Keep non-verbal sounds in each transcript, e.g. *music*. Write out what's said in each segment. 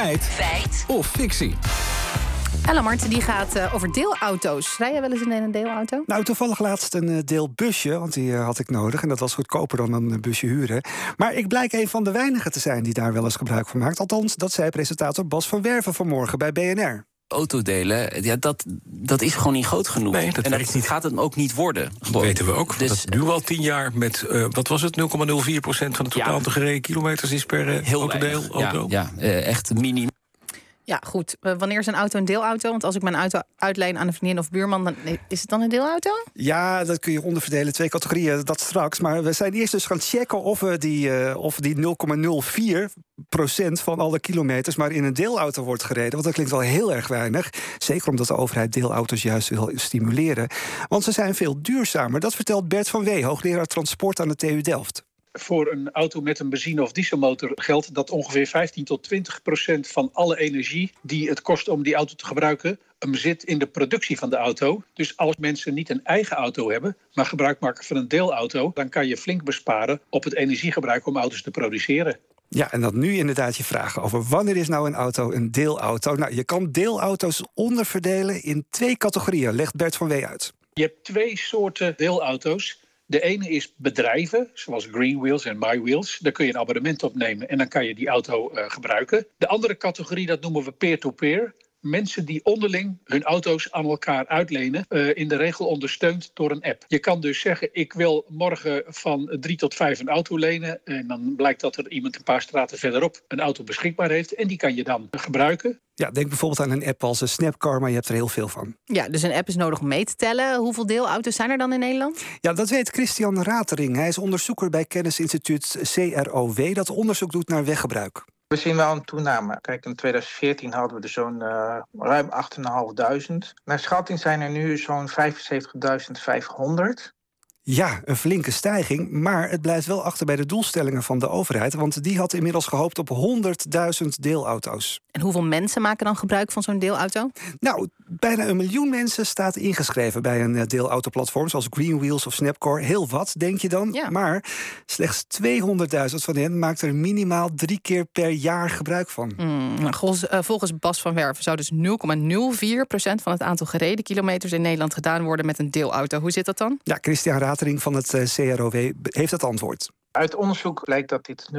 Feit. Feit. Of fictie. Ella Marten die gaat uh, over deelauto's. Rij jij wel eens in een deelauto? Nou, toevallig laatst een uh, deelbusje, want die uh, had ik nodig. En dat was goedkoper dan een busje huren. Maar ik blijk een van de weinigen te zijn die daar wel eens gebruik van maakt. Althans, dat zei presentator Bas van Werven vanmorgen bij BNR autodelen, ja, dat, dat is gewoon niet groot genoeg. Nee, dat en dat niet. gaat het ook niet worden. Dat weten we ook. Dus, dat nu al tien jaar met, uh, wat was het, 0,04% van het totaal ja, gereden kilometers is per uh, Heel autodeel? Auto? Ja, ja uh, echt minimum. Ja, goed. Wanneer is een auto een deelauto? Want als ik mijn auto uitleen aan een vriendin of buurman, dan is het dan een deelauto? Ja, dat kun je onderverdelen. Twee categorieën, dat straks. Maar we zijn eerst dus gaan checken of we die, uh, of die 0,04 procent van alle kilometers maar in een deelauto wordt gereden. Want dat klinkt wel heel erg weinig. Zeker omdat de overheid deelauto's juist wil stimuleren. Want ze zijn veel duurzamer. Dat vertelt Bert van Wee, hoogleraar transport aan de TU Delft voor een auto met een benzine- of dieselmotor geldt dat ongeveer 15 tot 20 procent van alle energie die het kost om die auto te gebruiken, hem zit in de productie van de auto. Dus als mensen niet een eigen auto hebben, maar gebruik maken van een deelauto, dan kan je flink besparen op het energiegebruik om auto's te produceren. Ja, en dat nu inderdaad je vragen over wanneer is nou een auto een deelauto? Nou, je kan deelauto's onderverdelen in twee categorieën, legt Bert van Wee uit. Je hebt twee soorten deelauto's. De ene is bedrijven, zoals Greenwheels en MyWheels. Daar kun je een abonnement op nemen en dan kan je die auto uh, gebruiken. De andere categorie, dat noemen we peer-to-peer. Mensen die onderling hun auto's aan elkaar uitlenen, uh, in de regel ondersteund door een app. Je kan dus zeggen: Ik wil morgen van drie tot vijf een auto lenen. En dan blijkt dat er iemand een paar straten verderop een auto beschikbaar heeft. En die kan je dan gebruiken. Ja, denk bijvoorbeeld aan een app als Snapcar, maar je hebt er heel veel van. Ja, dus een app is nodig om mee te tellen. Hoeveel deelauto's zijn er dan in Nederland? Ja, dat weet Christian Ratering. Hij is onderzoeker bij kennisinstituut CROW... dat onderzoek doet naar weggebruik. We zien wel een toename. Kijk, in 2014 hadden we er zo'n uh, ruim 8.500. Naar schatting zijn er nu zo'n 75.500. Ja, een flinke stijging, maar het blijft wel achter bij de doelstellingen van de overheid, want die had inmiddels gehoopt op 100.000 deelauto's. En hoeveel mensen maken dan gebruik van zo'n deelauto? Nou, bijna een miljoen mensen staat ingeschreven bij een deelautoplatform zoals Greenwheels of Snapcore. Heel wat, denk je dan? Ja. Maar slechts 200.000 van hen maakt er minimaal drie keer per jaar gebruik van. Mm, volgens, uh, volgens Bas van Werven zou dus 0,04% van het aantal gereden kilometers in Nederland gedaan worden met een deelauto. Hoe zit dat dan? Ja, Christian Van het uh, CROW heeft het antwoord. Uit onderzoek blijkt dat dit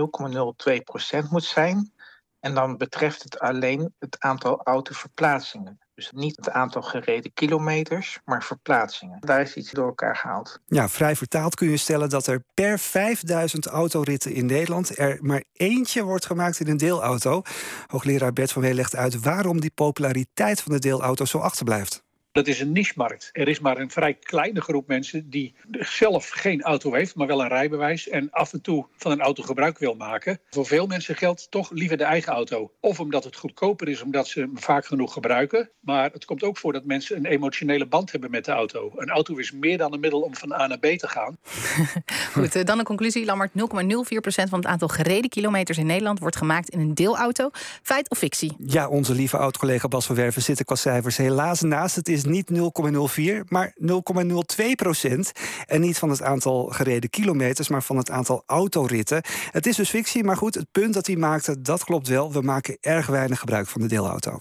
0,02% moet zijn. En dan betreft het alleen het aantal autoverplaatsingen. Dus niet het aantal gereden kilometers, maar verplaatsingen. Daar is iets door elkaar gehaald. Ja, vrij vertaald kun je stellen dat er per 5000 autoritten in Nederland er maar eentje wordt gemaakt in een deelauto. Hoogleraar Bert van Wee legt uit waarom die populariteit van de deelauto zo achterblijft. Dat is een niche-markt. Er is maar een vrij kleine groep mensen die zelf geen auto heeft, maar wel een rijbewijs en af en toe van een auto gebruik wil maken. Voor veel mensen geldt toch liever de eigen auto. Of omdat het goedkoper is, omdat ze hem vaak genoeg gebruiken. Maar het komt ook voor dat mensen een emotionele band hebben met de auto. Een auto is meer dan een middel om van A naar B te gaan. *laughs* Goed, dan een conclusie. Lammert, 0,04% van het aantal gereden kilometers in Nederland wordt gemaakt in een deelauto. Feit of fictie? Ja, onze lieve oud-collega Bas van Werven zit er qua cijfers helaas naast. Het is niet 0,04, maar 0,02 procent. En niet van het aantal gereden kilometers, maar van het aantal autoritten. Het is dus fictie, maar goed, het punt dat hij maakte, dat klopt wel. We maken erg weinig gebruik van de deelauto.